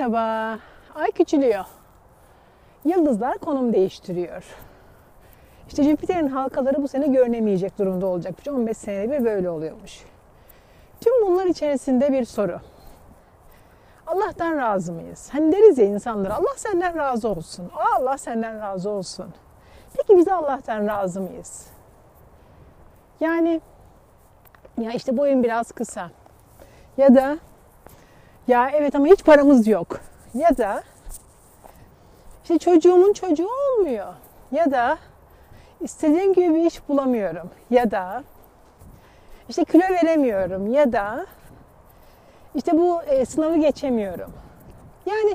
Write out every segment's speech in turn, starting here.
Merhaba. Ay küçülüyor. Yıldızlar konum değiştiriyor. İşte Jüpiter'in halkaları bu sene görünemeyecek durumda olacakmış. 15 senede bir böyle oluyormuş. Tüm bunlar içerisinde bir soru. Allah'tan razı mıyız? Hani deriz ya insanlara Allah senden razı olsun. Allah senden razı olsun. Peki biz Allah'tan razı mıyız? Yani ya işte boyun biraz kısa. Ya da ya evet ama hiç paramız yok. Ya da işte çocuğumun çocuğu olmuyor. Ya da istediğim gibi bir iş bulamıyorum. Ya da işte kilo veremiyorum. Ya da işte bu e, sınavı geçemiyorum. Yani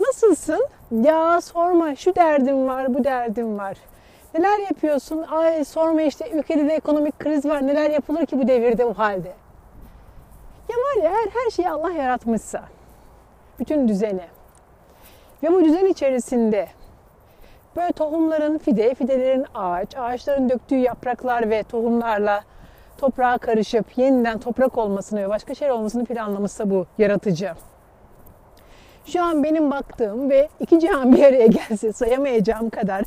nasılsın? Ya sorma şu derdim var, bu derdim var. Neler yapıyorsun? Ay sorma işte ülkede de ekonomik kriz var. Neler yapılır ki bu devirde bu halde? Ya var ya her, her şeyi Allah yaratmışsa, bütün düzeni ve bu düzen içerisinde böyle tohumların fide, fidelerin ağaç, ağaçların döktüğü yapraklar ve tohumlarla toprağa karışıp yeniden toprak olmasını ve başka şey olmasını planlamışsa bu yaratıcı. Şu an benim baktığım ve iki cihan bir araya gelse sayamayacağım kadar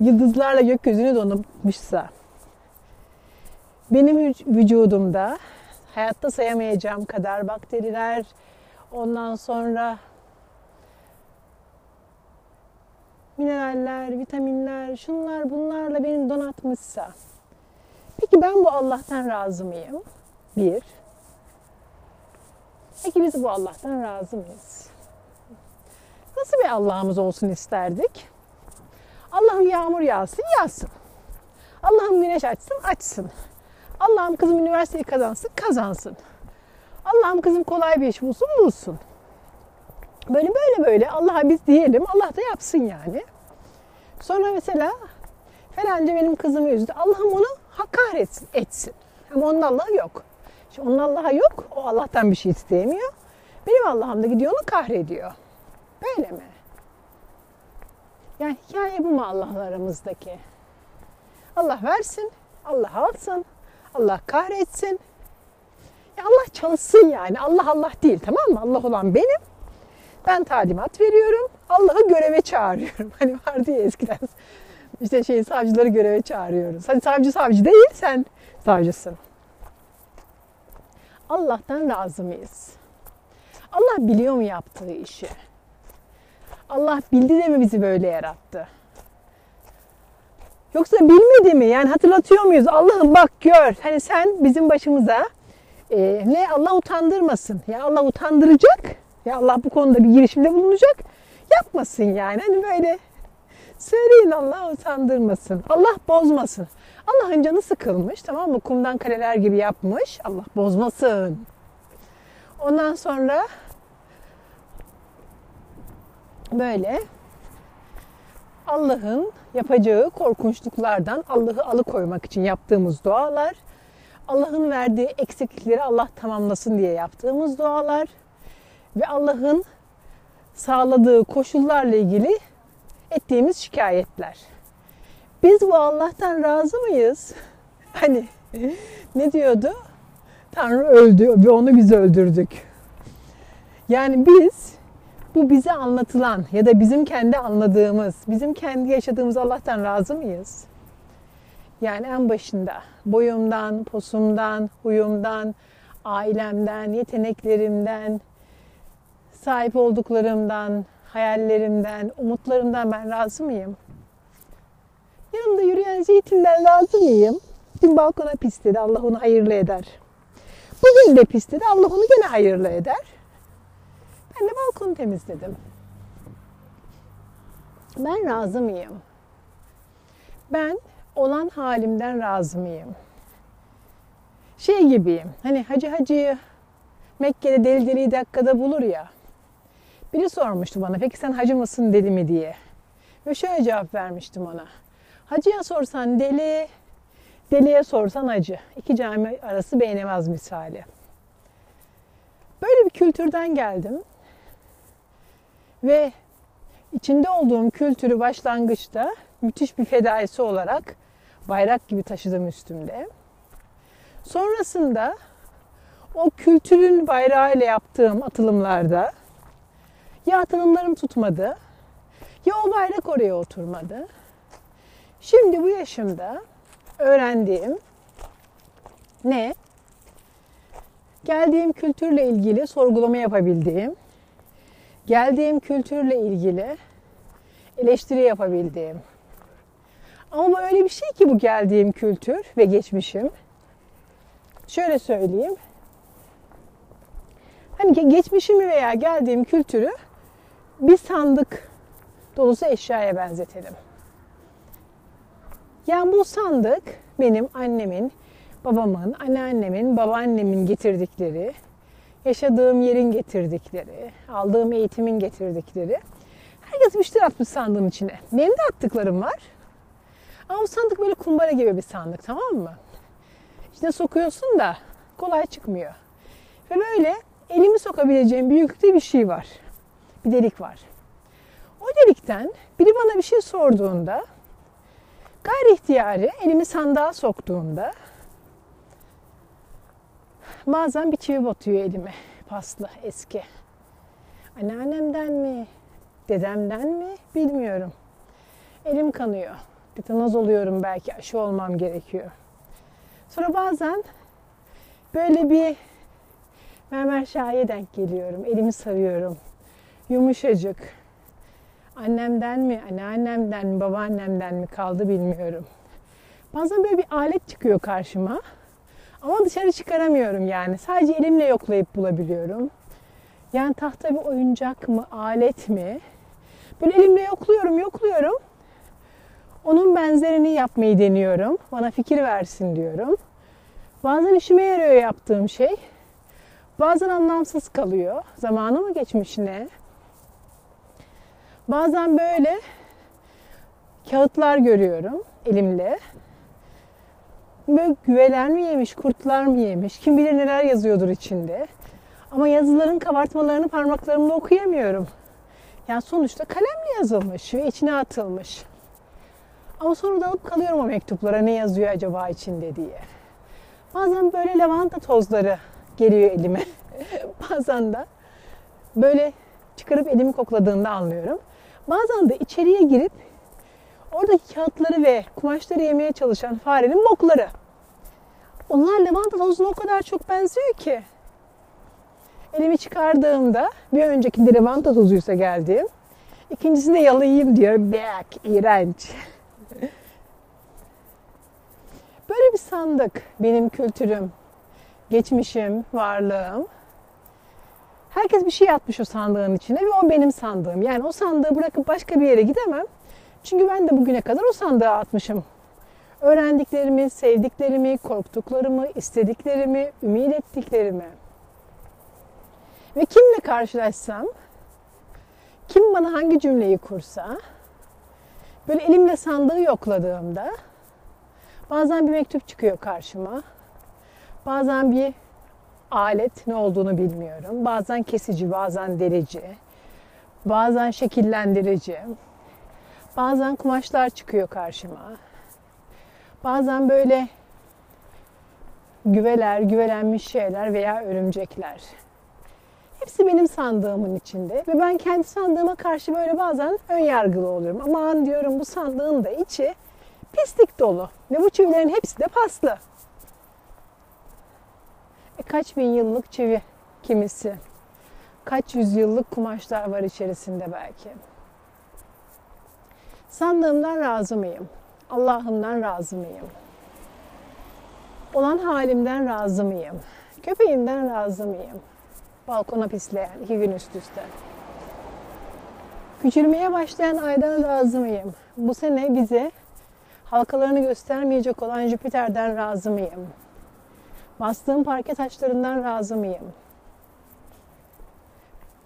yıldızlarla gökyüzünü donatmışsa benim vücudumda hayatta sayamayacağım kadar bakteriler, ondan sonra mineraller, vitaminler, şunlar bunlarla beni donatmışsa. Peki ben bu Allah'tan razı mıyım? Bir. Peki biz bu Allah'tan razı mıyız? Nasıl bir Allah'ımız olsun isterdik? Allah'ım yağmur yağsın, yağsın. Allah'ım güneş açsın, açsın. Allah'ım kızım üniversiteyi kazansın, kazansın. Allah'ım kızım kolay bir iş bulsun, bulsun. Böyle böyle böyle Allah'a biz diyelim, Allah da yapsın yani. Sonra mesela falanca benim kızımı üzdü. Allah'ım onu hakaret etsin. Ama onun Allah'ı yok. Şimdi onun Allah'ı yok. O Allah'tan bir şey istemiyor. Benim Allah'ım da gidiyor onu kahrediyor. Böyle mi? Yani hikaye bu mu Allah'la aramızdaki? Allah versin, Allah alsın, Allah kahretsin. Ya Allah çalışsın yani. Allah Allah değil tamam mı? Allah olan benim. Ben talimat veriyorum. Allah'ı göreve çağırıyorum. Hani vardı ya eskiden işte şey savcıları göreve çağırıyoruz. Hadi savcı savcı değil sen savcısın. Allah'tan razı mıyız? Allah biliyor mu yaptığı işi? Allah bildi de mi bizi böyle yarattı? Yoksa bilmedi mi? Yani hatırlatıyor muyuz? Allah'ım bak gör. Hani sen bizim başımıza e, ne Allah utandırmasın. Ya Allah utandıracak. Ya Allah bu konuda bir girişimde bulunacak. Yapmasın yani. Hani böyle söyleyin Allah utandırmasın. Allah bozmasın. Allah'ın canı sıkılmış tamam mı? Kumdan kaleler gibi yapmış. Allah bozmasın. Ondan sonra böyle Allah'ın yapacağı korkunçluklardan Allah'ı alıkoymak için yaptığımız dualar, Allah'ın verdiği eksiklikleri Allah tamamlasın diye yaptığımız dualar ve Allah'ın sağladığı koşullarla ilgili ettiğimiz şikayetler. Biz bu Allah'tan razı mıyız? Hani ne diyordu? Tanrı öldü ve onu biz öldürdük. Yani biz bu bize anlatılan ya da bizim kendi anladığımız, bizim kendi yaşadığımız Allah'tan razı mıyız? Yani en başında boyumdan, posumdan, huyumdan, ailemden, yeteneklerimden, sahip olduklarımdan, hayallerimden, umutlarımdan ben razı mıyım? Yanımda yürüyen zeytinden razı mıyım? Dün balkona pisledi, Allah onu hayırlı eder. Bugün de pisledi, Allah onu gene hayırlı eder. Ben balkonu temizledim. Ben razı mıyım? Ben olan halimden razı mıyım? Şey gibiyim. Hani hacı hacıyı Mekke'de deli deliyi dakikada bulur ya. Biri sormuştu bana peki sen hacı mısın deli mi diye. Ve şöyle cevap vermiştim ona. Hacıya sorsan deli, deliye sorsan hacı. İki cami arası beğenemez misali. Böyle bir kültürden geldim. Ve içinde olduğum kültürü başlangıçta müthiş bir fedaisi olarak bayrak gibi taşıdım üstümde. Sonrasında o kültürün bayrağıyla yaptığım atılımlarda Ya atılımlarım tutmadı. Ya o bayrak oraya oturmadı. Şimdi bu yaşımda öğrendiğim ne? Geldiğim kültürle ilgili sorgulama yapabildiğim, geldiğim kültürle ilgili eleştiri yapabildiğim. Ama öyle bir şey ki bu geldiğim kültür ve geçmişim. Şöyle söyleyeyim. Hani geçmişimi veya geldiğim kültürü bir sandık dolusu eşyaya benzetelim. Yani bu sandık benim annemin, babamın, anneannemin, babaannemin getirdikleri, yaşadığım yerin getirdikleri, aldığım eğitimin getirdikleri. Herkes bir şeyler atmış sandığın içine. Benim de attıklarım var. Ama bu sandık böyle kumbara gibi bir sandık tamam mı? İçine sokuyorsun da kolay çıkmıyor. Ve böyle elimi sokabileceğim büyüklükte bir şey var. Bir delik var. O delikten biri bana bir şey sorduğunda gayri ihtiyari elimi sandığa soktuğumda bazen bir çivi batıyor elime. Paslı, eski. Anneannemden mi, dedemden mi bilmiyorum. Elim kanıyor. Tetanoz oluyorum belki aşı olmam gerekiyor. Sonra bazen böyle bir mermer şahiye denk geliyorum. Elimi sarıyorum. Yumuşacık. Annemden mi, anneannemden mi, babaannemden mi kaldı bilmiyorum. Bazen böyle bir alet çıkıyor karşıma. Ama dışarı çıkaramıyorum yani. Sadece elimle yoklayıp bulabiliyorum. Yani tahta bir oyuncak mı, alet mi? Böyle elimle yokluyorum, yokluyorum. Onun benzerini yapmayı deniyorum. Bana fikir versin diyorum. Bazen işime yarıyor yaptığım şey. Bazen anlamsız kalıyor. Zamanı mı geçmiş ne? Bazen böyle kağıtlar görüyorum elimle. Böyle güveler mi yemiş, kurtlar mı yemiş, kim bilir neler yazıyordur içinde. Ama yazıların kabartmalarını parmaklarımla okuyamıyorum. Yani sonuçta kalemle yazılmış ve içine atılmış. Ama sonra da alıp kalıyorum o mektuplara ne yazıyor acaba içinde diye. Bazen böyle lavanta tozları geliyor elime. Bazen de böyle çıkarıp elimi kokladığında anlıyorum. Bazen de içeriye girip oradaki kağıtları ve kumaşları yemeye çalışan farenin bokları. Onlar lavanta tozuna o kadar çok benziyor ki. Elimi çıkardığımda bir öncekinde lavanta tozuysa geldiğim. İkincisinde yalayayım diyor. Bek, iğrenç. Böyle bir sandık benim kültürüm, geçmişim, varlığım. Herkes bir şey atmış o sandığın içine ve o benim sandığım. Yani o sandığı bırakıp başka bir yere gidemem. Çünkü ben de bugüne kadar o sandığa atmışım. Öğrendiklerimi, sevdiklerimi, korktuklarımı, istediklerimi, ümit ettiklerimi. Ve kimle karşılaşsam, kim bana hangi cümleyi kursa, böyle elimle sandığı yokladığımda bazen bir mektup çıkıyor karşıma. Bazen bir alet ne olduğunu bilmiyorum. Bazen kesici, bazen delici. Bazen şekillendirici. Bazen kumaşlar çıkıyor karşıma. Bazen böyle güveler, güvelenmiş şeyler veya örümcekler. Hepsi benim sandığımın içinde ve ben kendi sandığıma karşı böyle bazen ön yargılı oluyorum. Aman diyorum bu sandığın da içi pislik dolu ve bu çivilerin hepsi de paslı. E kaç bin yıllık çivi kimisi. Kaç yüzyıllık kumaşlar var içerisinde belki. Sandığımdan razı mıyım? Allah'ımdan razı mıyım? Olan halimden razı mıyım? Köpeğimden razı mıyım? Balkona pisleyen iki gün üst üste. Küçülmeye başlayan aydan razı mıyım? Bu sene bize halkalarını göstermeyecek olan Jüpiter'den razı mıyım? Bastığım parke taşlarından razı mıyım?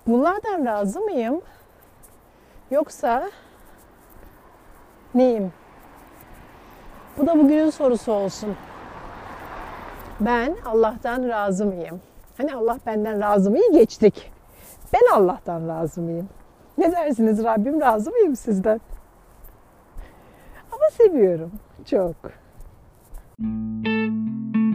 Bunlardan razı mıyım? Yoksa neyim? Bu da bugünün sorusu olsun. Ben Allah'tan razı mıyım? Hani Allah benden razı mıyı geçtik. Ben Allah'tan razı mıyım? Ne dersiniz Rabbim razı mıyım sizden? Ama seviyorum çok. Müzik